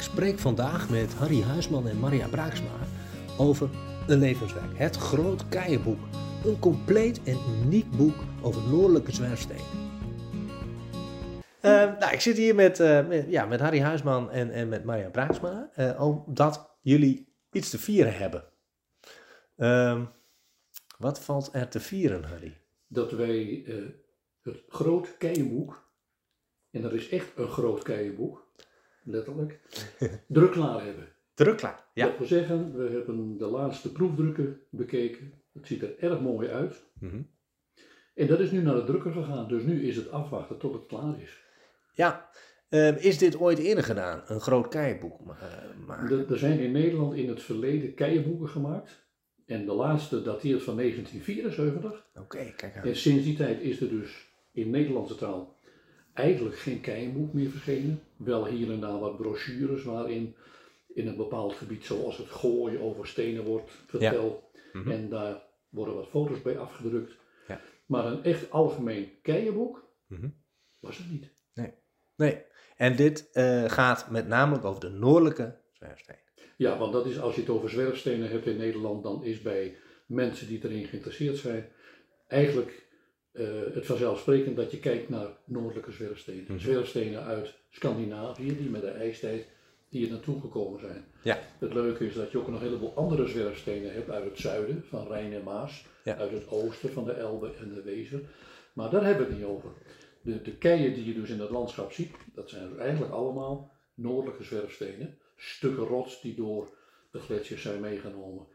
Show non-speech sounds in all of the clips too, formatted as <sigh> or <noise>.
Ik spreek vandaag met Harry Huisman en Maria Braaksma over een levenswerk. Het Groot Keienboek. Een compleet en uniek boek over noordelijke zwerfsteden. Uh, nou, ik zit hier met, uh, met, ja, met Harry Huisman en, en met Maria Braaksma. Uh, omdat jullie iets te vieren hebben. Ehm, wat valt er te vieren, Harry? Dat wij het Groot Keienboek, en dat is echt een groot keienboek, letterlijk, <laughs> druk klaar hebben. Druk klaar, ja. Dat wil zeggen, we hebben de laatste proefdrukken bekeken. Het ziet er erg mooi uit. Mhm. En dat is nu naar de drukker gegaan, dus nu is het afwachten tot het klaar is. Ja, ehm, is dit ooit eerder gedaan, een groot keienboek uh, maken? Er, er zijn in Nederland in het verleden keienboeken gemaakt. En de laatste dateert van 1974. Oké, kijk aan. En sinds die tijd is er dus in Nederlandse taal eigenlijk geen keienboek meer verschenen. Wel hier en daar wat brochures waarin in een bepaald gebied, zoals het gooien over stenen, wordt verteld. Mhm. En daar worden wat foto's bij afgedrukt. Ja. Maar een echt algemeen keienboek Mhm. was het niet. Nee, en dit eh, gaat met name over de noordelijke zwerfsteden. Ja, want dat is als je het over zwerfstenen hebt in Nederland, dan is bij mensen die erin geïnteresseerd zijn, eigenlijk eh, het vanzelfsprekend dat je kijkt naar noordelijke zwerfstenen. Mhm. Zwerfstenen uit Scandinavië, die met de ijstijd hier naartoe gekomen zijn. Ja. Het leuke is dat je ook nog een heleboel andere zwerfstenen hebt uit het zuiden, van Rijn en Maas, Ja. uit het oosten van de Elbe en de Wezer. Maar daar hebben we het niet over. De, de keien die je dus in het landschap ziet, dat zijn dus eigenlijk allemaal noordelijke zwerfstenen. Stukken rots die door de gletsjers zijn meegenomen.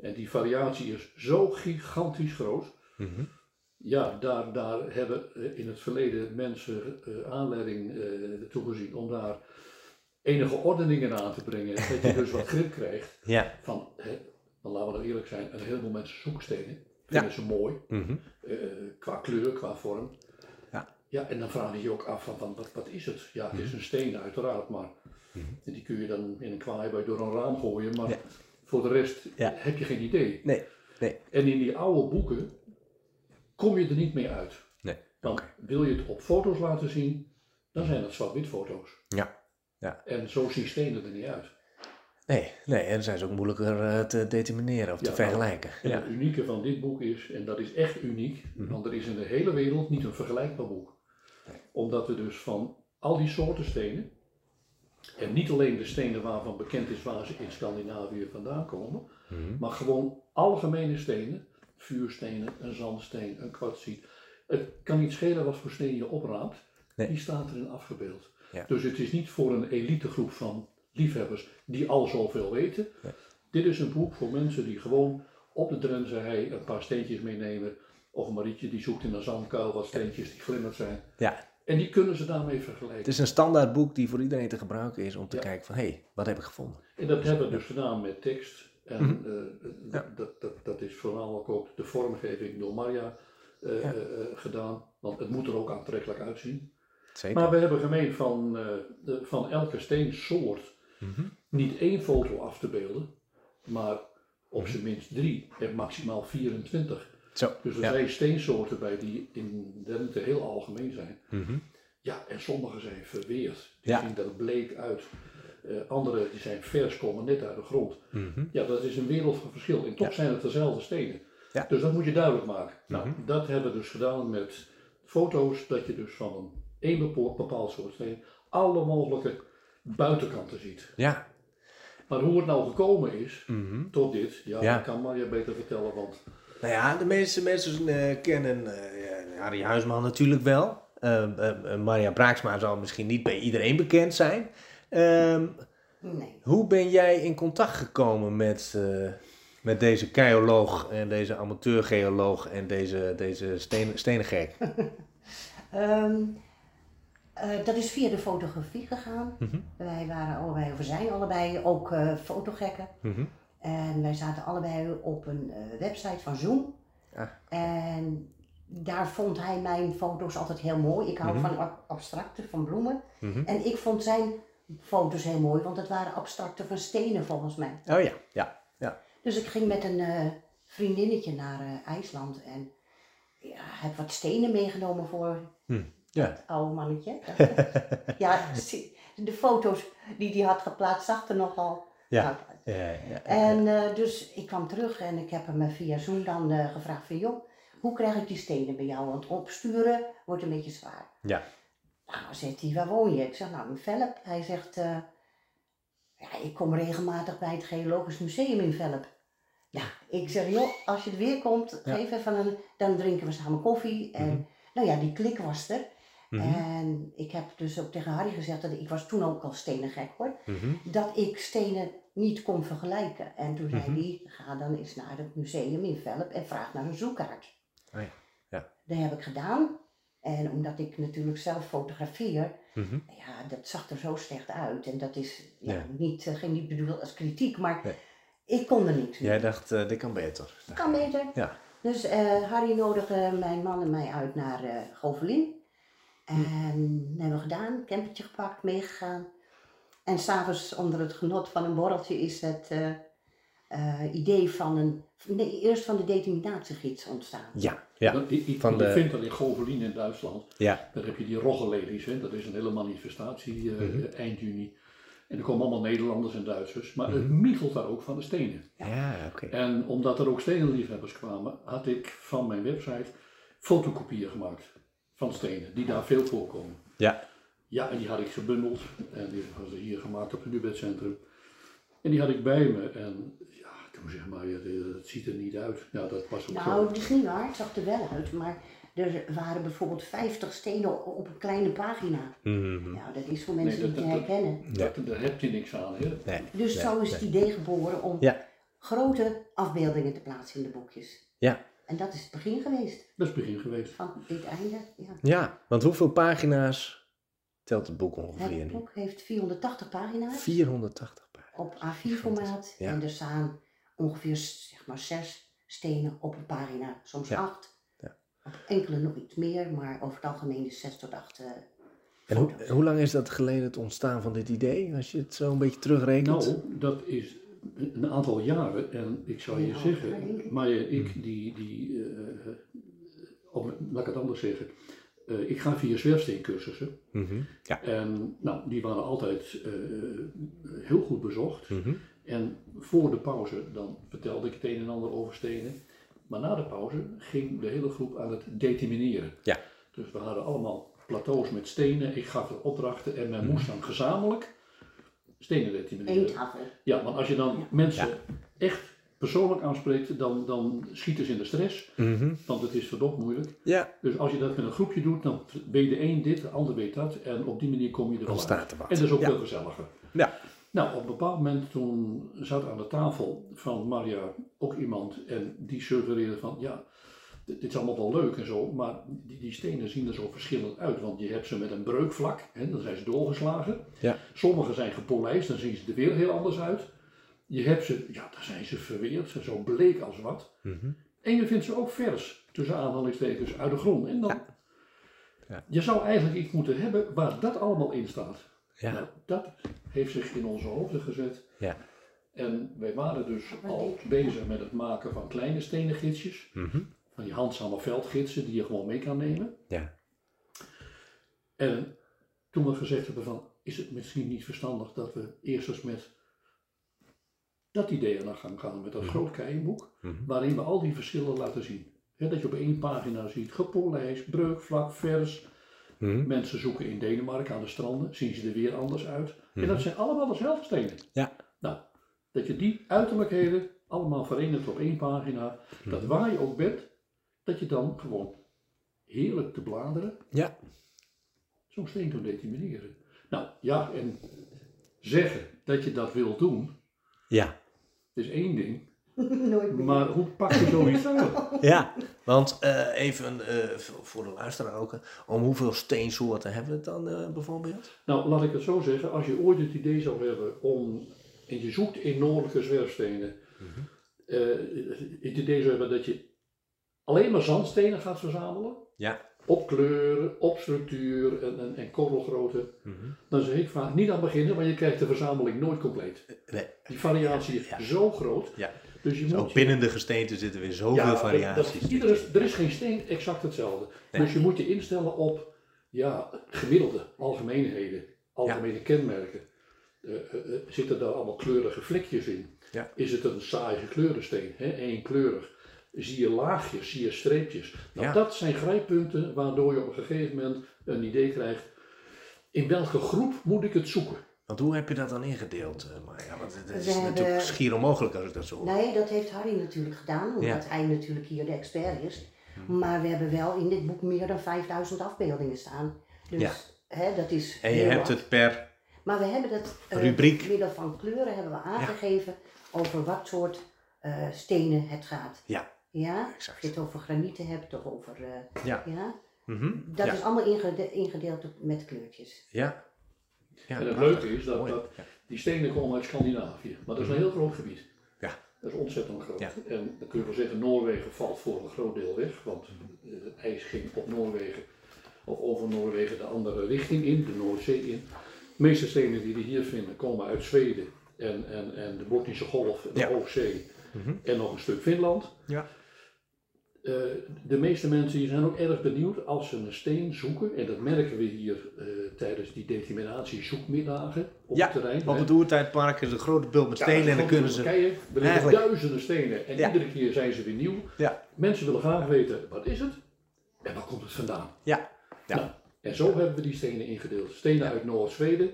En die variatie is zo gigantisch groot. Mhm. Ja, daar, daar hebben eh, in het verleden mensen eh, aanleiding eh, toe gezien om daar enige ordeningen aan te brengen. <laughs> dat je dus wat grip krijgt Ja. van, hè, laten we nou eerlijk zijn, een heleboel mensen zoeken stenen. Vinden ze mooi, Mhm. qua kleur, qua vorm. Ja. Ja, en dan vraag je je ook af van, van wat, wat is het? Ja, Mhm. het is een steen uiteraard, maar en die kun je dan in een kwaai door een raam gooien. Maar Ja. voor de rest heb je geen idee. Nee, nee. En in die oude boeken kom je er niet meer uit. Nee. Want wil je het op foto's laten zien, dan zijn het zwart-wit foto's. Ja. Ja. En zo zien stenen er niet uit. Nee, nee, en dan zijn ze ook moeilijker eh, te determineren of te vergelijken. En Ja. het unieke van dit boek is, en dat is echt uniek, Mhm. want er is in de hele wereld niet een vergelijkbaar boek. Omdat we dus van al die soorten stenen, en niet alleen de stenen waarvan bekend is waar ze in Scandinavië vandaan komen, Mhm. maar gewoon algemene stenen, vuurstenen, een zandsteen, een kwartsiet. Het kan niet schelen wat voor steen je opraapt, Nee. die staat erin afgebeeld. Ja. Dus het is niet voor een elitegroep van liefhebbers die al zoveel weten. Nee. Dit is een boek voor mensen die gewoon op de Drentse hei een paar steentjes meenemen. Of Marietje die zoekt in een zandkuil wat steentjes die glimmerd zijn. Ja, En die kunnen ze daarmee vergelijken. het is een standaard boek die voor iedereen te gebruiken is om te Ja. kijken van, hé, hey, wat heb ik gevonden? En dat hebben we dus gedaan met tekst. En Mhm. eh, Ja. dat, dat, dat is voornamelijk ook de vormgeving door Maria eh, Ja. eh, gedaan. Want het moet er ook aantrekkelijk uitzien. Zeker. Maar we hebben gemeen van, de, van elke steensoort Mhm. niet één foto af te beelden, maar op Mhm. zijn minst drie en maximaal 24. Zo, Dus er ja. zijn steensoorten bij die in Drenthe heel algemeen zijn. Ja, en sommige zijn verweerd. Die Ja. zien er bleek uit. Eh, andere die zijn vers, komen net uit de grond. Mhm. Ja, dat is een wereld van verschil. En toch Ja. zijn het dezelfde stenen. Ja. Dus dat moet je duidelijk maken. Nou, Mhm. dat hebben we dus gedaan met foto's dat je dus van een één bepaald soort steen alle mogelijke buitenkanten ziet. Ja. Maar hoe het nou gekomen is Mhm. tot dit, ja, kan Marja beter vertellen, want Nou ja, de meeste mensen eh, kennen eh, Harry Huisman natuurlijk wel. Eh, Maria Braaksma zal misschien niet bij iedereen bekend zijn. Ehm, Nee. hoe ben jij in contact gekomen met, eh, met deze keioloog en deze amateurgeoloog en deze, deze steen, stenengek? <laughs> Ehm, eh, dat is via de fotografie gegaan. Mhm. Wij waren allebei, of we zijn allebei ook eh, fotogekken. Mhm. En wij zaten allebei op een website van Zoom. Ah. En daar vond hij mijn foto's altijd heel mooi. Ik hou Mhm. van ab- abstracte, van bloemen. En ik vond zijn foto's heel mooi, want het waren abstracte van stenen volgens mij. Oh ja, ja, ja. Dus ik ging met een eh, vriendinnetje naar eh, IJsland en ja, heb wat stenen meegenomen voor Hm. Ja. het oude mannetje. <laughs> <laughs> ja, de foto's die hij had geplaatst zag er nogal Ja. uit. Ja, ja, ja. En eh, dus ik kwam terug en ik heb hem via Zoom dan gevraagd van joh, hoe krijg ik die stenen bij jou? Want opsturen wordt een beetje zwaar. Ja. Nou, zegt hij, waar woon je? Ik zeg, nou, in Velp. Hij zegt, eh, ja, ik kom regelmatig bij het Geologisch Museum in Velp. Ja, ik zeg, joh, als je er weer komt, Ja. geef even een, dan drinken we samen koffie. En Mhm. nou ja, die klik was er. Mhm. En ik heb dus ook tegen Harry gezegd, dat ik was toen ook al stenen gek hoor Mhm. dat ik stenen niet kon vergelijken. En toen zei hij, ga dan eens naar het museum in Velp en vraag naar een zoekkaart. Ah ja, ja. Dat heb ik gedaan. En omdat ik natuurlijk zelf fotografeer, Mhm. ja, dat zag er zo slecht uit. En dat is ja, Ja. niet, eh, geen niet bedoeld als kritiek, maar Nee. ik kon er niks mee. Jij dacht, eh, dit kan beter. Kan beter. Ja. Dus eh, Harry nodigde mijn man en mij uit naar eh Govelin. En dat hebben we gedaan, campertje gepakt, meegegaan. En s'avonds onder het genot van een borreltje is het idee van een, nee, eerst van de determinatiegids ontstaan. Ja, ja, Dat- Ik, ik, Van de- vindt dat in Govelin in Duitsland, ja. daar heb je die roggelelies, hè, dat is een hele manifestatie eh, Mhm. eind juni. En er komen allemaal Nederlanders en Duitsers, maar het Mhm. miegelt daar ook van de stenen. Ja, oké. En omdat er ook stenenliefhebbers kwamen, had ik van mijn website fotokopieën gemaakt van stenen, die daar veel voorkomen. Ja, Ja, en die had ik gebundeld en die hadden hier gemaakt op het Nubedcentrum. En die had ik bij me en ja, toen zeg maar, ja, het ziet er niet uit. Ja, dat was ook Nou, zo. het is niet waar, het zag er wel uit, maar er waren bijvoorbeeld 50 stenen op een kleine pagina. Nou, dat is voor mensen Nee, niet dat- te dat- herkennen. Dat, daar heb je niks aan. Hè? Nee. Dus nee, zo is nee. het idee geboren om Ja. grote afbeeldingen te plaatsen in de boekjes. Ja. En dat is het begin geweest Dat is het begin geweest. van dit einde. Ja. Ja, want hoeveel pagina's telt het boek ongeveer Het nu? boek heeft 480 pagina's 480 pagina's. op A4 formaat. Ja. En er staan ongeveer zeg maar, zes stenen op een pagina, soms Ja. acht. Ja. Op enkele nog iets meer, maar over het algemeen is zes tot acht. eh, En hoe, lang is dat geleden het ontstaan van dit idee, als je het zo een beetje terugrekent? Nou, dat is een aantal jaren. En ik zou je Ja, zeggen, maar ik die, die uh, of, laat ik het anders zeggen. Uh, ik ga via zwerfsteencursussen. Mhm. Ja. En nou, die waren altijd uh, heel goed bezocht. Mhm. En voor de pauze dan vertelde ik het een en ander over stenen. Maar na de pauze ging de hele groep aan het determineren. Ja. Dus we hadden allemaal plateaus met stenen. Ik gaf de opdrachten en men Mhm. moest dan gezamenlijk stenen determineren. Eén tafel. Ja, want als je dan Ja. mensen echt persoonlijk aanspreekt, dan, dan schieten ze in de stress. Mhm. Want het is verdomd moeilijk. Ja, Dus als je dat met een groepje doet, dan weet de een dit, de ander weet dat. En op die manier kom je er wel uit. ontstaat er wat. En dat is ook ja. veel gezelliger. Ja. Nou, op een bepaald moment toen zat aan de tafel van Maria ook iemand en die suggereerde van ja, dit, is allemaal wel leuk en zo, maar die, die stenen zien er zo verschillend uit. Want je hebt ze met een breukvlak, hè, dan zijn ze doorgeslagen. Ja. Sommige zijn gepolijst, dan zien ze er weer heel anders uit. Je hebt ze, ja, dan zijn ze verweerd, ze zo bleek als wat. Mhm. En je vindt ze ook vers, tussen aanhalingstekens, uit de grond. En dan, Ja. Ja. je zou eigenlijk iets moeten hebben waar dat allemaal in staat. Ja. Nou, dat heeft zich in onze hoofden gezet. Ja. En wij waren dus al bezig met het maken van kleine stenen gidsjes. Mhm. Van die handzame veldgidsen die je gewoon mee kan nemen. Ja. En toen we gezegd hebben van, is het misschien niet verstandig dat we eerst eens met dat idee aan de gang gaan. Met dat Mhm. groot keienboek. Mhm. Waarin we al die verschillen laten zien. Hè, dat je op één pagina ziet gepolijst, breukvlak, vers. Mhm. Mensen zoeken in Denemarken aan de stranden, zien ze er weer anders uit. En Mhm. dat zijn allemaal dezelfde stenen. Ja. Nou, dat je die uiterlijkheden allemaal verenigt op één pagina, dat Mhm. waar je ook bent, dat je dan gewoon heerlijk te bladeren Ja. zo'n steen kunt determineren. Nou ja, en zeggen dat je dat wil doen, Ja. is één ding. <laughs> Nooit meer. Maar hoe pak je zoiets aan? <laughs> Ja, want eh, even eh, voor de luisteraar ook, om hoeveel steensoorten hebben we het dan eh, bijvoorbeeld? Nou, laat ik het zo zeggen. Als je ooit het idee zou hebben om, en je zoekt in noordelijke zwerfstenen, Mhm. eh, het idee zou hebben dat je alleen maar zandstenen gaat verzamelen, Ja. op kleur, op structuur en, en, en korrelgrootte, Mhm. dan zeg ik vaak niet aan beginnen, want je krijgt de verzameling nooit compleet. Nee, Die variatie is Ja. zo groot, ja. Dus je Dus moet... ook binnen de gesteenten zitten weer zoveel Ja, variaties. dat- iedere, er is geen steen exact hetzelfde. Nee. Dus je moet je instellen op ja, gemiddelde algemeenheden. algemene kenmerken. Eh, eh, eh, zitten daar allemaal kleurige vlekjes in? Ja. Is het een saaie kleurensteen, hè? eenkleurig? Zie je laagjes, zie je streepjes? Nou, dat zijn grijppunten waardoor je op een gegeven moment een idee krijgt. In welke groep moet ik het zoeken? Want hoe heb je dat dan ingedeeld, eh, Marja? Want het is We natuurlijk hebben- schier onmogelijk als ik dat zo hoor. Nee, dat heeft Harry natuurlijk gedaan, omdat Ja. hij natuurlijk hier de expert is. Maar we hebben wel in dit boek meer dan 5000 afbeeldingen staan. Dus Ja. hè, dat is En je hebt wat. het per... Maar we hebben dat Rubriek. door middel van kleuren hebben we aangegeven over wat soort eh, stenen het gaat. Ja, Ja, Exact. of je het over granieten hebt of over... ja. ja. Mhm. Dat is allemaal ingede- ingedeeld met kleurtjes. Ja. Ja. En het prachtig. leuke is dat, dat die stenen komen uit Scandinavië. Maar dat is een heel groot gebied. Ja. Dat is ontzettend groot. Ja. En dan kun je wel zeggen, Noorwegen valt voor een groot deel weg. Want eh, het ijs ging op Noorwegen, of over Noorwegen de andere richting in, de Noordzee in. De meeste stenen die we hier vinden komen uit Zweden en, en, en de Bottnische Golf, en de Ja. Oostzee Mhm. en nog een stuk Finland. Ja. Eh, de meeste mensen zijn ook erg benieuwd als ze een steen zoeken, en dat merken we hier eh, tijdens die determinatie zoekmiddagen op Ja, het terrein. Hè. het oertijdpark is een grote bult met Ja, stenen en dan kunnen ze... Er liggen duizenden stenen en Ja. iedere keer zijn ze weer nieuw. Ja. Mensen willen graag weten, wat is het? En waar komt het vandaan? Ja. Ja. Nou, en zo hebben we die stenen ingedeeld. Stenen uit Noord-Zweden.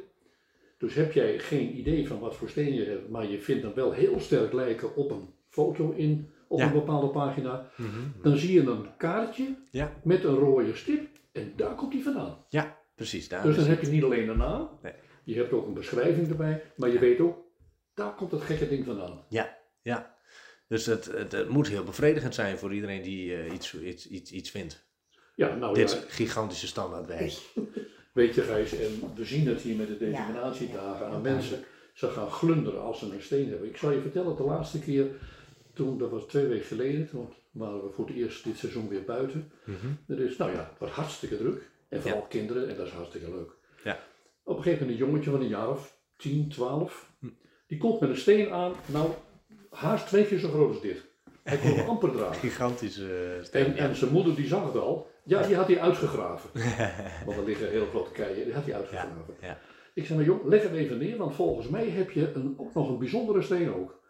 Dus heb jij geen idee van wat voor steen je hebt, maar je vindt hem wel heel sterk lijken op een foto in, op Ja. een bepaalde pagina. Mhm. Dan zie je een kaartje Ja. met een rode stip en daar komt die vandaan. Ja, precies. Daar Dus dan heb je niet alleen de naam, Nee. je hebt ook een beschrijving erbij, maar je weet ook, daar komt het gekke ding vandaan. Ja, ja. Dus het, het, het moet heel bevredigend zijn voor iedereen die eh, iets, iets, iets, iets vindt. Ja, nou Dit ja, gigantische standaardwerk. <laughs> weet je Gijs, en we zien het hier met de determinatiedagen aan mensen. Ze gaan glunderen als ze een steen hebben. Ik zal je vertellen, de laatste keer, toen, dat was twee weken geleden, toen waren we voor het eerst dit seizoen weer buiten. Er is, nou ja, het was hartstikke druk. En vooral kinderen, en dat is hartstikke leuk. Ja. Op een gegeven moment een jongetje van een jaar of 10, 12. Hm. Die komt met een steen aan, nou, haast twee keer zo groot als dit. Hij kon hem <laughs> amper dragen. Gigantische eh, steen. En, en zijn moeder die zag het al. Ja, die had hij uitgegraven. <laughs> Want er liggen heel grote keien, die had hij uitgegraven. ja. Ik zei, maar jong, leg het even neer, want volgens mij heb je een, ook nog een bijzondere steen ook.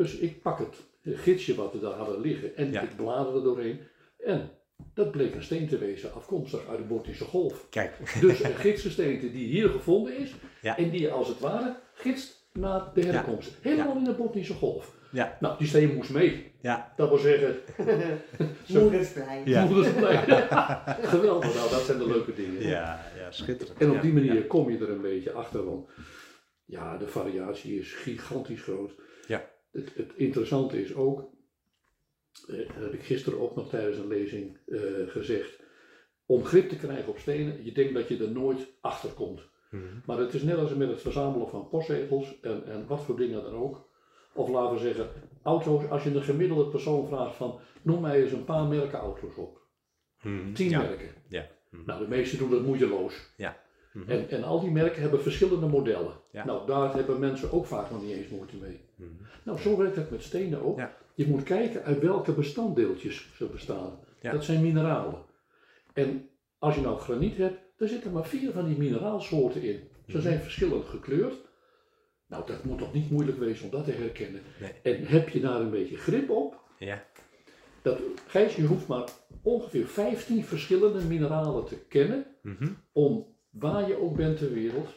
Dus ik pak het gidsje wat we daar hadden liggen en Ja. ik blader er doorheen. En dat bleek een steen te wezen, afkomstig uit de Botische Golf. Kijk, Dus een gidsgesteente die hier gevonden is Ja. en die als het ware gidst naar de herkomst. Helemaal in de Botische Golf. ja, Nou, die steen moest mee. ja, Dat wil zeggen, <laughs> Moedersblij. Ja. moeders blij. <laughs> Geweldig, nou dat zijn de leuke dingen. ja, ja, schitterend. En op die manier ja. kom je er een beetje achter, want ja, de variatie is gigantisch groot. Ja. Het, het interessante is ook, eh, dat heb ik gisteren ook nog tijdens een lezing eh, gezegd, om grip te krijgen op stenen, je denkt dat je er nooit achter komt. Mhm. Maar het is net als met het verzamelen van postzegels en, en wat voor dingen dan ook. Of laten we zeggen, auto's, als je een gemiddelde persoon vraagt van, noem mij eens een paar merken auto's op. Mhm. Tien ja. merken. Ja. Mhm. Nou, de meesten doen dat moeiteloos. Ja. Mhm. En, en al die merken hebben verschillende modellen. Ja. Nou, daar hebben mensen ook vaak nog niet eens moeite mee. Mhm. Nou, zo werkt het met stenen ook. Ja. Je moet kijken uit welke bestanddeeltjes ze bestaan. Ja. Dat zijn mineralen. En als je nou graniet hebt, dan zitten maar vier van die mineraalsoorten in. Ze Mhm. zijn verschillend gekleurd. Nou, dat moet toch niet moeilijk wezen om dat te herkennen. Nee. En heb je daar een beetje grip op, Ja. dat, Gijs, je hoeft maar ongeveer 15 verschillende mineralen te kennen Mhm. om waar je ook bent ter wereld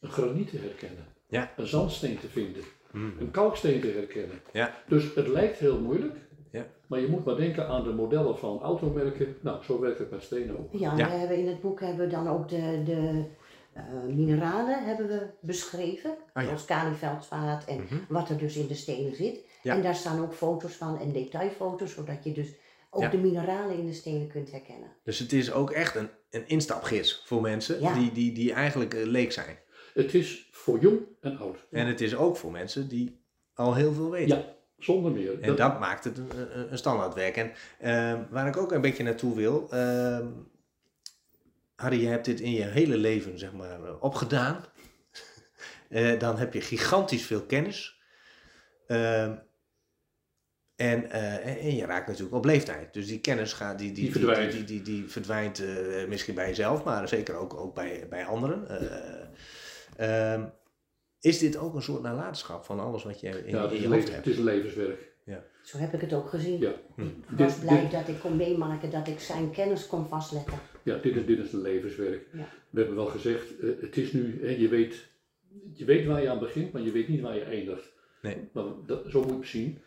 een graniet te herkennen. Ja. Een zandsteen te vinden, Mhm. een kalksteen te herkennen. Ja. Dus het lijkt heel moeilijk, Ja. maar je moet maar denken aan de modellen van automerken. Nou, zo werkt het met stenen ook. Ja, we hebben in het boek hebben we dan ook de, de eh, mineralen hebben we beschreven. Ja. Zoals kalifeldspaat en Mhm. wat er dus in de stenen zit. Ja. En daar staan ook foto's van en detailfoto's, zodat je dus ook Ja. de mineralen in de stenen kunt herkennen. Dus het is ook echt een, een instapgids voor mensen Ja. die, die, die eigenlijk eh, leek zijn. Het is voor jong en oud. En het is ook voor mensen die al heel veel weten. Ja, zonder meer. En dat maakt het een, een, een standaardwerk. En ehm, waar ik ook een beetje naartoe wil. ehm, Harry, je hebt dit in je hele leven zeg maar, eh, opgedaan. <laughs> Eh, dan heb je gigantisch veel kennis. En, eh, en, en je raakt natuurlijk op leeftijd. Dus die kennis gaat, die, die, Die verdwijnt. Die, die, die, die verdwijnt eh, misschien bij jezelf, maar zeker ook, ook bij, bij anderen. Eh, ehm, is dit ook een soort nalatenschap van alles wat je in, Ja, je hoofd leven- hebt? het is een levenswerk. Zo heb ik het ook gezien. Ja. Hm. Ik Dit- was blij dit- dat ik kon meemaken dat ik zijn kennis kon vastleggen. Ja, dit is, dit is een levenswerk. Ja. We hebben wel gezegd, het is nu, hè, je, weet, je weet waar je aan begint, maar je weet niet waar je eindigt. Nee. Dat, zo moet je het zien.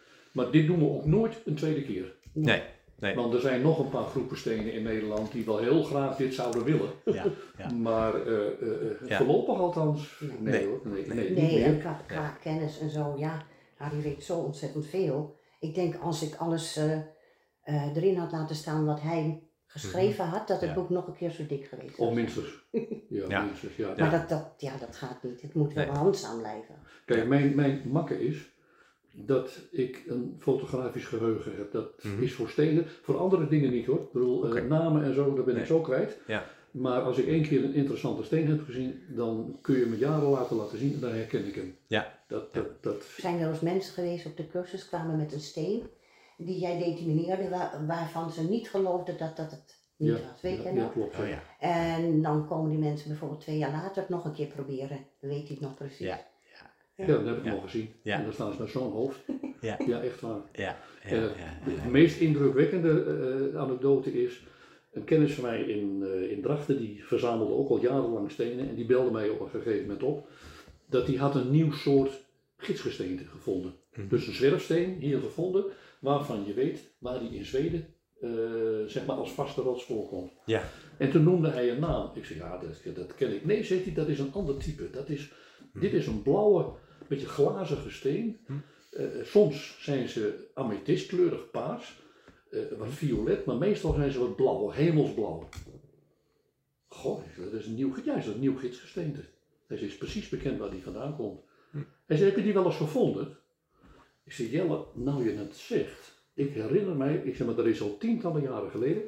Maar dit doen we ook nooit een tweede keer. Nee, nee. Want er zijn nog een paar groepen stenen in Nederland die wel heel graag dit zouden willen. Ja, ja. <laughs> Maar eh, eh, eh, Ja. voorlopig althans, nee, Nee. hoor. Nee, nee, en qua, qua kennis en zo, ja, Harry weet zo ontzettend veel. Ik denk als ik alles eh, eh, erin had laten staan wat hij geschreven had, dat het Mhm. Ja. boek nog een keer zo dik geweest Of was. minstens. <laughs> Ja, Ja. minstens. Ja. Maar dat, dat, ja, dat gaat niet. Het moet wel Nee. handzaam blijven. Kijk, mijn, mijn makke is dat ik een fotografisch geheugen heb. Dat Mhm. is voor stenen, voor andere dingen niet hoor. Ik bedoel, eh, namen en zo, daar ben Nee. ik zo kwijt. Ja. Maar als ik één keer een interessante steen heb gezien, dan kun je me jaren later laten zien en dan herken ik hem. Ja. Dat, dat, dat, Er zijn wel eens mensen geweest op de cursus, kwamen met een steen die jij determineerde, waar, waarvan ze niet geloofden dat dat het niet ja, was. Weet ja, je ja, nog? klopt. Oh. En dan komen die mensen bijvoorbeeld twee jaar later het nog een keer proberen. Dan weet hij het nog precies. Ja. Ja, dat heb ik Ja. al gezien. Ja. En dan staan ze met zo'n hoofd. <laughs> Ja. Ja, echt waar. Ja, ja, de meest indrukwekkende eh, anekdote is, een kennis van mij in, eh, in Drachten, die verzamelde ook al jarenlang stenen en die belde mij op een gegeven moment op, dat hij had een nieuw soort gidsgesteente gevonden. Mhm. Dus een zwerfsteen hier gevonden, waarvan je weet waar die in Zweden eh, zeg maar als vaste rots voorkomt. Ja. En toen noemde hij een naam. Ik zei, ja, dat, dat ken ik. Nee, zegt hij, dat is een ander type. Dat is, Dit is een blauwe, beetje glazige steen. Hm. Eh, soms zijn ze amethystkleurig paars, eh, wat violet, maar meestal zijn ze wat blauw, hemelsblauw. Goh, dat is een nieuw, ja, is dat een nieuw gidsgesteente. Hij zei, is precies bekend waar die vandaan komt. Hij zei, heb je die wel eens gevonden? Ik zei, Jelle, nou je het zegt, ik herinner mij, ik zeg maar, dat is al tientallen jaren geleden,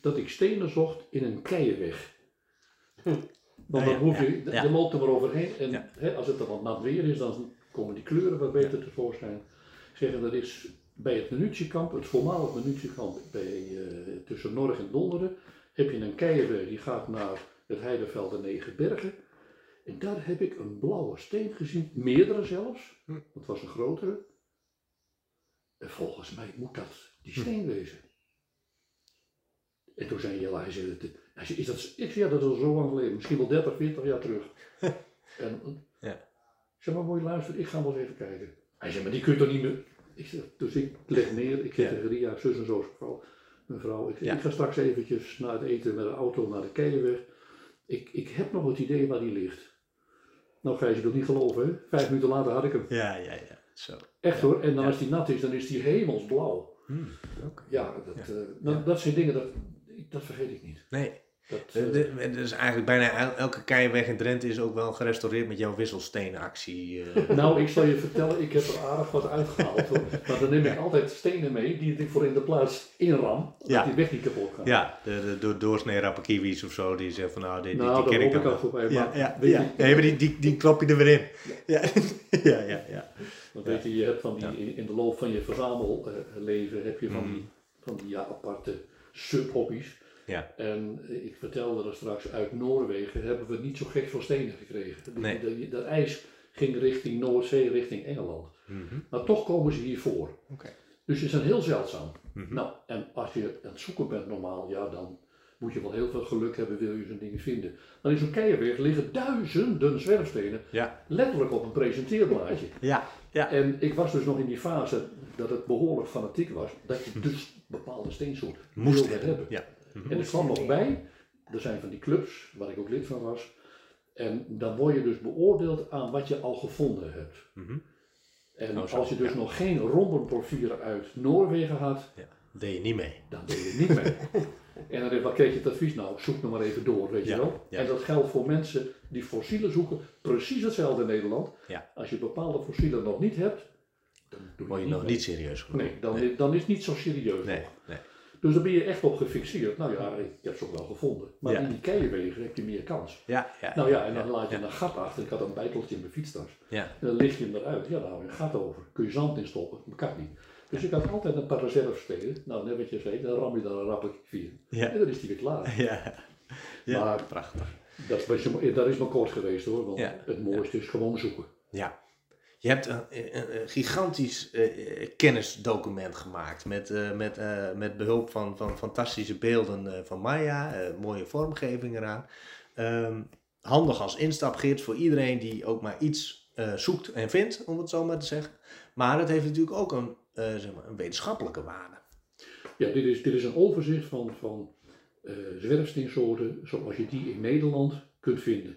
dat ik stenen zocht in een keienweg. Want Ja, dan hoef je, ja, ja. je loopt er maar overheen en Ja. hè, als het er wat nat weer is, dan komen die kleuren wat beter tevoorschijn. Ik zeg, en dat is bij het Minutiekamp, het voormalig Minutiekamp bij, eh, tussen Norg en Donderen, heb je een keienweg die gaat naar het Heideveld en Negenbergen. En daar heb ik een blauwe steen gezien, meerdere zelfs, Hm. het was een grotere. En volgens mij moet dat die steen wezen. En toen zei Jelle, hij zei, "Het- hij zei, is dat, ik zei, ja, dat is al zo lang geleden, misschien wel 30, 40 jaar terug. <laughs> en, Ja. Ik zeg, maar je luisteren, ik ga wel eens even kijken. Hij zei, maar die kun je toch niet meer... Ik zeg, dus ik leg neer, ik zeg Ja. tegen Ria, zus en zo mevrouw, mevrouw ik, zeg, Ja. ik ga straks eventjes na het eten met de auto naar de Keienweg. Ik, ik heb nog het idee waar die ligt. Nou ga je dat niet geloven, hè? Vijf minuten later had ik hem. ja, ja, ja. Zo. Echt hoor, en dan als die nat is, dan is die hemelsblauw. Hmm. Ja, dat, eh, nou, dat zijn dingen, dat, dat vergeet ik niet. Nee, Dat, de- de- dus eigenlijk bijna el- elke keienweg in Drenthe is ook wel gerestaureerd met jouw wisselsteenactie. eh. Nou, ik zal je vertellen, ik heb er aardig wat uitgehaald hoor. Maar dan neem ik altijd stenen mee die ik voor in de plaats inram, dat Ja. die weg niet kapot gaat. ja, de, de door, doorsnee of zo, die zeggen van nou, die, die, nou, die ken ik dan al. Ja, ja, weet ja. je, Nee, maar die, die, die klop je er weer in. Ja, ja, <laughs> ja. ja. want weet je, je hebt van die, Ja. in, in de loop van je verzamelleven heb je van Mhm. die, van die ja, aparte subhobby's. Ja. En ik vertelde er straks, uit Noorwegen hebben we niet zo gek veel stenen gekregen. Nee. Dat, dat ijs ging richting Noordzee, richting Engeland. Mhm. Maar toch komen ze hier voor. Oké. Dus ze zijn heel zeldzaam. Mhm. Nou, en als je aan het zoeken bent normaal, ja, dan moet je wel heel veel geluk hebben, wil je zo'n dingen vinden. Dan in zo'n keienweg liggen duizenden zwerfstenen, Ja, letterlijk op een presenteerblaadje. ja, ja. En ik was dus nog in die fase dat het behoorlijk fanatiek was, dat je dus bepaalde steensoorten Moest wilde hebben. hebben. Ja. Mhm. En er kwam nog bij, er zijn van die clubs waar ik ook lid van was, en dan word je dus beoordeeld aan wat je al gevonden hebt. Mhm. En Oh, zo, als je dus ja. nog geen rombenporfieren uit Noorwegen had, ja. Deed je niet mee. dan deed je niet mee. <laughs> en dan wat kreeg je het advies? Nou, zoek nog maar even door, weet Ja, je wel. En dat geldt voor mensen die fossielen zoeken, precies hetzelfde in Nederland. Als je bepaalde fossielen nog niet hebt, dan doe Word je niet nog mee. niet serieus genomen. Nee, dan, nee. dan is het niet zo serieus. Nee, nog. nee. Dus daar ben je echt op gefixeerd. Nou ja, ik heb ze ook wel gevonden. Maar Ja. in die keienwegen heb je meer kans. Ja, ja. Nou ja, en dan laat je een gat achter. Ik had een bijteltje in mijn fietstas. Ja. En dan licht je hem eruit. Ja, daar hou je een gat over. Kun je zand in stoppen. Dat kan niet. Dus ik had altijd een paar reservestenen. Nou, net wat je zei, dan ram je daar een rappeltje vier. Ja. En dan is die weer klaar. <laughs> Ja, ja Maar- prachtig. Dat, was, dat is maar kort geweest hoor, want het mooiste is gewoon zoeken. Ja. Je hebt een, een, een gigantisch eh, eh, kennisdocument gemaakt met, eh, met, met behulp van, van fantastische beelden van Maya, mooie vormgeving eraan. Ehm, handig als instapgids voor iedereen die ook maar iets zoekt en vindt, om het zo maar te zeggen. Maar het heeft natuurlijk ook een, zeg maar, een wetenschappelijke waarde. Ja, dit is, dit is een overzicht van, van zwerfsteensoorten zoals je die in Nederland kunt vinden.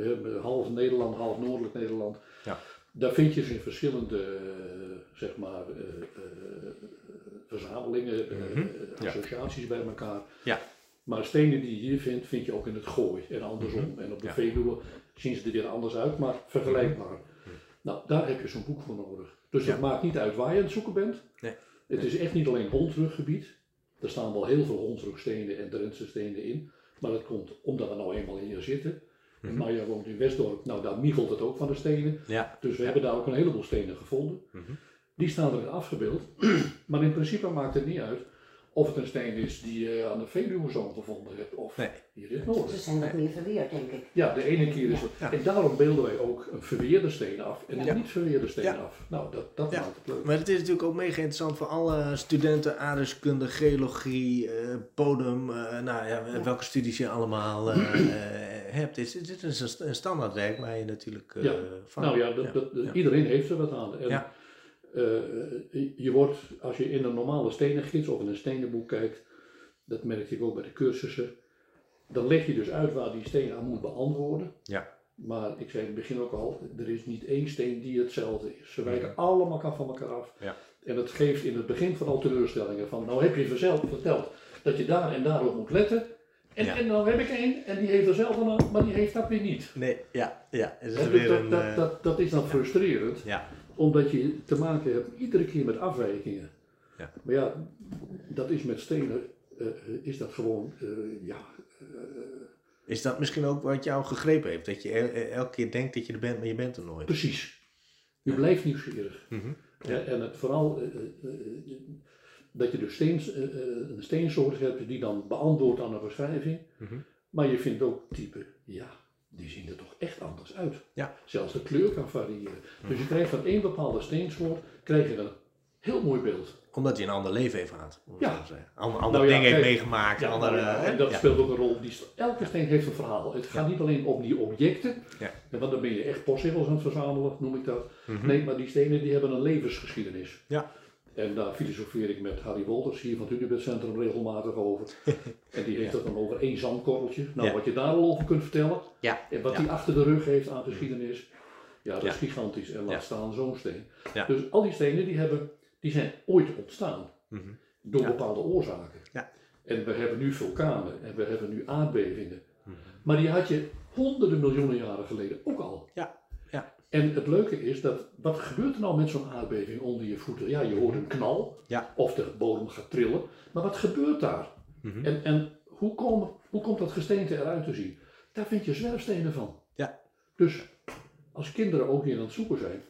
Eh, half Nederland, half Noordelijk Nederland. Ja. Daar vind je ze in verschillende eh, zeg maar, eh, eh, verzamelingen, Mhm. Ja. associaties bij elkaar. Ja. Maar stenen die je hier vindt, vind je ook in het Gooi en andersom. Mhm. En op de Ja. Veluwe zien ze er weer anders uit, maar vergelijkbaar. Nou, daar heb je zo'n boek voor nodig. Dus Ja. het maakt niet uit waar je aan het zoeken bent. Nee. Het is echt niet alleen hondruggebied. Er staan wel heel veel hondrugstenen en Drentse stenen in. Maar dat komt omdat we nou eenmaal hier zitten. En Mhm. Maya woont in Westdorp. Nou, daar miegelt het ook van de stenen. Ja. Dus we hebben daar ook een heleboel stenen gevonden. Mhm. Die staan erin afgebeeld. <clears throat> maar in principe maakt het niet uit of het een steen is die je aan de Veluwezoom gevonden hebt. Of Nee. hier in het noorden. Ze zijn wat meer verweerd, denk ik. Ja, de ene keer is het. Ja. En daarom beelden wij ook een verweerde steen af en een Ja. niet verweerde steen Ja. af. Nou, dat, dat Ja. maakt het leuk. Maar het is natuurlijk ook mega interessant voor alle studenten aardrijkskunde, geologie, eh, bodem, eh, nou ja, welke studies je allemaal eh, eh, hebt. Dit, is- dit is een, st- een standaardwerk waar je natuurlijk eh, Ja. van... Nou ja, dat, dat, iedereen heeft er wat aan. En, Ja. eh, je wordt, als je in een normale stenengids of in een stenenboek kijkt, dat merk ik ook bij de cursussen, dan leg je dus uit waar die steen aan moet beantwoorden. Ja. Maar ik zei in het begin ook al, er is niet één steen die hetzelfde is. Ze wijken allemaal van elkaar af. Ja. En dat geeft in het begin vooral teleurstellingen. Van, nou heb je vanzelf verteld dat je daar en daarop moet letten. En, Ja. en dan heb ik één en die heeft dezelfde naam, maar die heeft dat weer niet. Nee, ja, ja. Is weer dat, een... dat, eh, dat, dat is dan frustrerend ja, omdat je te maken hebt iedere keer met afwijkingen. Ja. Maar ja, dat is met stenen, eh, is dat gewoon, eh, ja, is dat misschien ook wat jou gegrepen heeft? Dat je el- elke keer denkt dat je er bent, maar je bent er nooit. precies. Je blijft nieuwsgierig. Mhm. Ja, en het, vooral eh, eh, eh, dat je dus steens, eh, eh, een steensoort hebt die dan beantwoordt aan een beschrijving. Mhm. Maar je vindt ook typen, ja, die zien er toch echt anders uit. Ja. Zelfs de kleur kan variëren. Dus je krijgt van één bepaalde steensoort, krijg je een heel mooi beeld. Omdat hij een ander leven heeft gehad. het Ja. Ander, andere Nou ja, dingen heeft kijk, meegemaakt. Ja, andere, nou ja, en dat speelt ook een rol. Die, elke steen heeft een verhaal. Het gaat niet alleen om die objecten, Ja. en want dan ben je echt postzegels aan het verzamelen, noem ik dat. Mhm. Nee, maar die stenen die hebben een levensgeschiedenis. Ja. En daar filosofeer ik met Harry Wolters hier van het Unibed Centrum regelmatig over. <laughs> en die heeft het dan over één zandkorreltje. Nou, wat je daar al over kunt vertellen. Ja. En wat die achter de rug heeft aan geschiedenis. Ja, dat is gigantisch. En laat staan zo'n steen. Dus al die stenen die, hebben, die zijn ooit ontstaan. Mhm. Door bepaalde oorzaken. Ja. En we hebben nu vulkanen en we hebben nu aardbevingen. Mhm. Maar die had je honderden miljoenen jaren geleden ook al. Ja. En het leuke is dat, wat gebeurt er nou met zo'n aardbeving onder je voeten? Ja, je hoort een knal Ja. of de bodem gaat trillen. Maar wat gebeurt daar? Mhm. En, en hoe, hoe komt dat gesteente eruit te zien? Daar vind je zwerfstenen van. Ja. Dus als kinderen ook hier aan het zoeken zijn,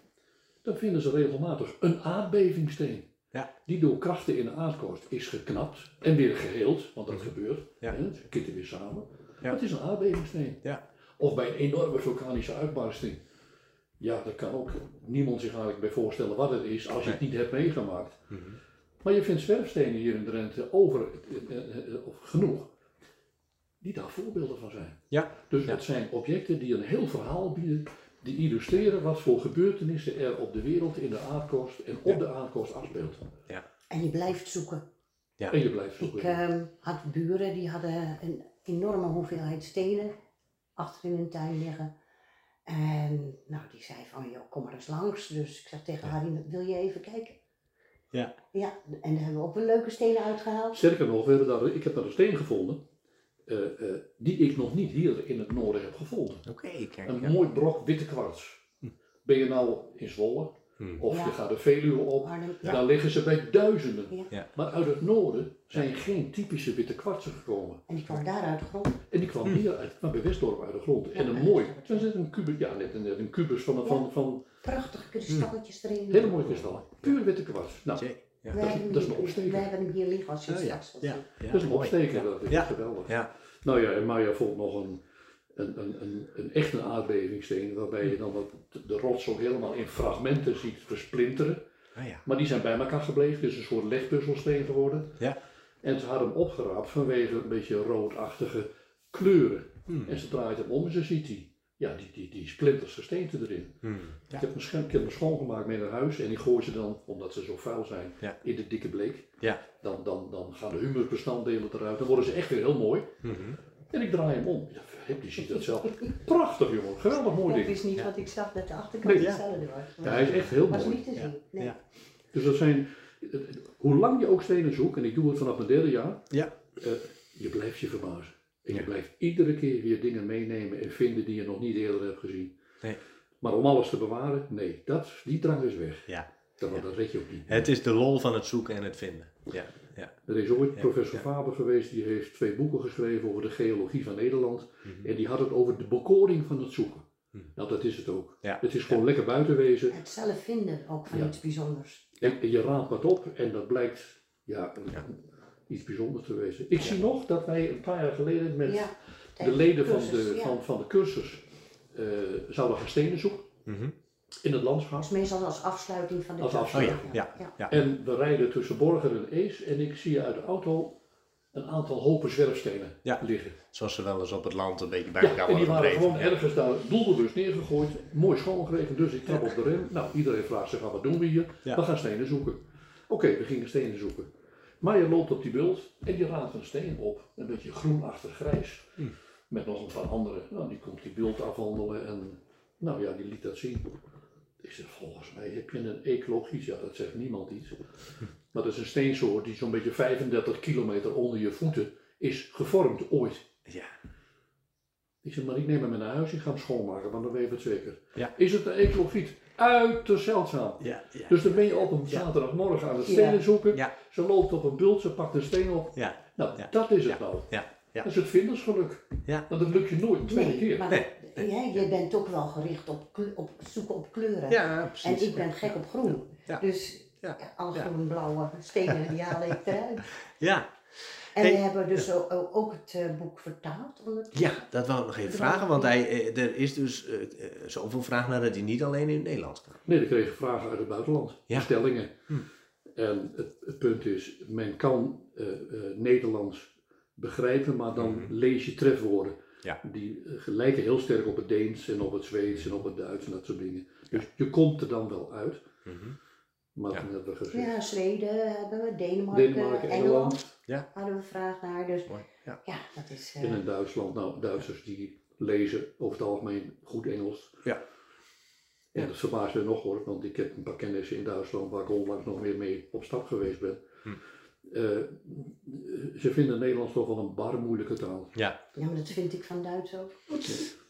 dan vinden ze regelmatig een aardbevingsteen. Ja. Die door krachten in de aardkorst is geknapt en weer geheeld, want dat Mhm. gebeurt. Ja. Hè, ze kitten weer samen. Ja. Het is een aardbevingsteen. Ja. Of bij een enorme vulkanische uitbarsting. Ja, daar kan ook niemand zich eigenlijk bij voorstellen wat het is als je het niet hebt meegemaakt. Mhm. Maar je vindt zwerfstenen hier in Drenthe over, eh, eh, eh, of genoeg, die daar voorbeelden van zijn. Ja. Dus Ja. het zijn objecten die een heel verhaal bieden, die illustreren wat voor gebeurtenissen er op de wereld, in de aardkorst en op Ja. de aardkorst afspeelt. En je blijft zoeken. Ja. En je blijft zoeken. Ik ehm, had buren die hadden een enorme hoeveelheid stenen achter in hun tuin liggen. En nou, die zei van, joh, kom maar eens langs. Dus ik zeg tegen Harry, wil je even kijken? Ja. Ja, en daar hebben we ook wel leuke stenen uitgehaald. Sterker nog, we hebben daar, ik heb daar een steen gevonden, eh, eh, die ik nog niet hier in het noorden heb gevonden. Oké, kijk. Een ja. mooi brok witte kwarts. Ben je nou in Zwolle, Hmm. Of Ja. je gaat de Veluwe op, Arnhem, ja. daar liggen ze bij duizenden. Ja. Ja. Maar uit het noorden zijn geen typische witte kwartsen gekomen. En die kwam daar uit de grond. En die kwam hier uit, maar bij Westdorp uit de grond. En een mooi, zo zit een kubus, ja net een, net een kubus van, van, van Prachtige kristalletjes erin. hele mooie kristallen. Puur witte kwarts. Nou, Dat is- hebben hem dat is hier- een opsteker. Wij hebben hem hier liggen als je het Oh, ja. straks wilt Ja. zien. Ja, dat is een opsteker, Ja. dat is Ja. geweldig. Ja. Nou ja, en Maya vond nog een, een, een, een, een echte aardbevingssteen, waarbij je dan de rots ook helemaal in fragmenten ziet versplinteren. Ah, ja. Maar die zijn bij elkaar gebleven, dus een soort legpuzzelsteen geworden. Ja. En ze hadden hem opgeraapt vanwege een beetje roodachtige kleuren. Hmm. En ze draait hem om en ze ziet die, ja, die, die, die splinters erin. Hmm. Ik heb hem, schoon- ik heb hem schoongemaakt mee naar huis en ik gooi ze dan, omdat ze zo vuil zijn, Ja. in de dikke bleek. Ja. Dan, dan, dan gaan de humusbestanddelen eruit, dan worden ze echt weer heel mooi. Mhm. En ik draai hem om. Ja, verhip, die ziet dat zelf. Prachtig jongen, geweldig mooi ding. wist niet Ja. wat ik zag, dat de achterkant Nee, ja. hetzelfde was. Ja, hij is echt heel was mooi. niet te Ja. zien. Nee. Ja. Dus dat zijn, hoe lang je ook stenen zoekt, en ik doe het vanaf mijn derde jaar, Ja. eh, je blijft je verbazen. En je blijft iedere keer weer dingen meenemen en vinden die je nog niet eerder hebt gezien. Nee. Maar om alles te bewaren, nee, dat, die drang is weg. Ja. Dat, Ja. dat red je ook niet. Het is de lol van het zoeken en het vinden. Ja. Ja. Er is ooit Ja, professor ja. Faber geweest, die heeft twee boeken geschreven over de geologie van Nederland. Mhm. En die had het over de bekoring van het zoeken. Mhm. Nou, dat is het ook. Ja. Het is gewoon lekker buiten wezen. Het zelf vinden ook van Ja. iets bijzonders. En, je raadt wat op en dat blijkt ja, iets bijzonders te wezen. Ik zie nog dat wij een paar jaar geleden met Ja, de leden van cursus, de, ja. van, van de cursus eh, zouden gaan stenen zoeken Mhm. In het landschap. Dat is meestal als afsluiting van de Als cursus. Oh ja, afsluiting. ja, Ja. ja. En we rijden tussen Borger en Ees en ik zie uit de auto een aantal hopen zwerfstenen Ja. liggen. Zoals ze wel eens op het land een beetje bij Ja, elkaar en die waren gewoon ergens daar doelbewust neergegooid, mooi schoongekregen, dus ik trap op de rem. Nou, iedereen vraagt zich, ah, wat doen we hier? Ja. We gaan stenen zoeken. Oké, we gingen stenen zoeken. Maar je loopt op die bult en die raadt een steen op, een beetje groenachtig grijs. Hm. Met nog een paar andere. Nou, die komt die bult afwandelen en nou ja, die liet dat zien. Ik zeg, volgens mij heb je een ecologisch, ja dat zegt niemand iets. Maar dat is een steensoort die zo'n beetje 35 kilometer onder je voeten is gevormd ooit. Ja. Ik zeg, maar ik neem hem naar huis, ik ga hem schoonmaken, want dan weet ik het zeker. Ja. Is het een eclofiet? Uiterst zeldzaam. Ja. Ja. Dus dan ben je op een zaterdagmorgen aan het stenen zoeken. Ja. Ze loopt op een bult, ze pakt een steen op. Ja. Nou, dat is het nou. Ja. Ja. Dat is het vindersgeluk. Ja. Want dat lukt je nooit een tweede Nee, keer. maar Nee, ja, je bent ook wel gericht op, op zoeken op kleuren. Ja, En ik ben gek op groen. Ja. Dus alle Ja. groen-blauwe stenen die haal ik eruit. Ja. En Hey. we hebben dus ook het eh, boek vertaald. Ja, dat wou ik nog even vragen, want hij, eh, er is dus eh, zoveel vraag naar dat hij niet alleen in het Nederlands kan. Nee, we kregen vragen uit het buitenland. Ja. Stellingen. Hm. En het, het punt is, men kan eh, eh, Nederlands begrijpen, maar dan Mhm. lees je trefwoorden. Ja. Die eh, lijken heel sterk op het Deens en op het Zweeds en op het Duits en dat soort dingen. Dus je komt er dan wel uit. Mhm. Maar Ja. hebben we gezegd, Ja, Zweden hebben we, Denemarken, Denemarken, Engeland, Engeland hadden we vraag naar. Dus Mooi. Ja. ja, dat is... eh, en in Duitsland. Nou, Duitsers die lezen over het algemeen goed Engels. Ja. En Ja. dat verbaast me nog hoor, want ik heb een paar kennissen in Duitsland waar ik onlangs nog weer mee op stap geweest ben. Hm. Eh, ze vinden Nederlands toch wel een bar moeilijke taal. Ja. ja, maar dat vind ik van Duits ook.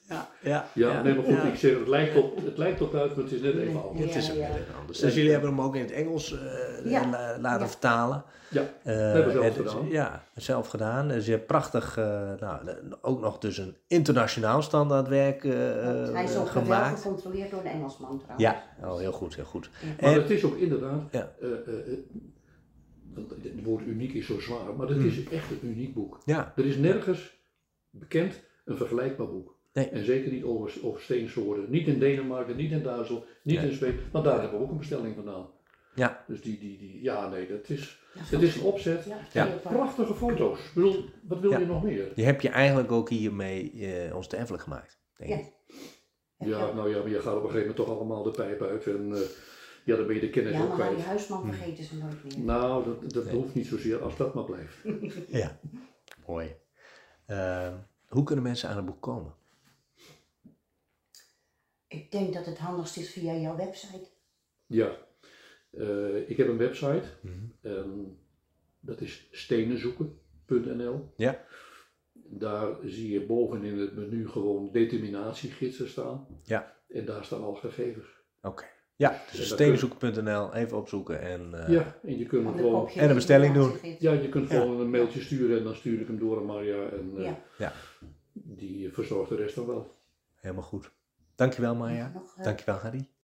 Ja, ja, Ja, nee, maar goed, ja. ik zeg, het lijkt op, het lijkt op Duits, maar het is net even anders. Het is ook ja. net even anders. Dus jullie hebben hem ook in het Engels eh, laten Ja. vertalen. Ja, Eh, hebben we zelf gedaan. Ja, zelf gedaan. Dus je hebt prachtig, eh, nou, ook nog dus een internationaal standaardwerk eh, Hij is eh, ook wel gemaakt. gecontroleerd door de Engelsman trouwens. Ja, oh, heel goed, heel goed. maar En- het is ook inderdaad, het woord uniek is zo zwaar, maar het Hm. is echt een uniek boek. Ja, Er is nergens bekend een vergelijkbaar boek. Nee. En zeker niet over, over steensoorten. Niet in Denemarken, niet in Duitsland, niet Nee. in Zweden. Want daar hebben we ook een bestelling vandaan. Ja. Dus die, die, die ja nee, dat is, Ja, het is een opzet. Ja, Ja. Prachtige foto's. Ik bedoel, wat wil Ja. je nog meer? die heb je eigenlijk ook hiermee eh, ons te erfelijk gemaakt, denk Ja. ik. Ja, ook. nou ja, maar je gaat op een gegeven moment toch allemaal de pijp uit. En eh, ja, dan ben je de kennis Ja, ook maar nou, die kwijt. huisman vergeten ze nooit meer. Nou, dat, dat Nee. hoeft niet zozeer als dat maar blijft. <laughs> Ja, mooi. Ehm, hoe kunnen mensen aan het boek komen? Ik denk dat het handigst is via jouw website. Ja, Eh, ik heb een website. En dat is stenenzoeken.nl. Ja. Daar zie je boven in het menu gewoon determinatiegidsen staan. Ja. En daar staan al gegevens. Oké, Ja, dus even opzoeken en, eh, Ja, en je kunt gewoon, En een bestelling doen. ja, je kunt Ja. gewoon een mailtje sturen en dan stuur ik hem door aan Marja en eh, Ja. Die verzorgt de rest dan wel. helemaal goed. Dankjewel Maya. Nog, eh, Dankjewel Harry.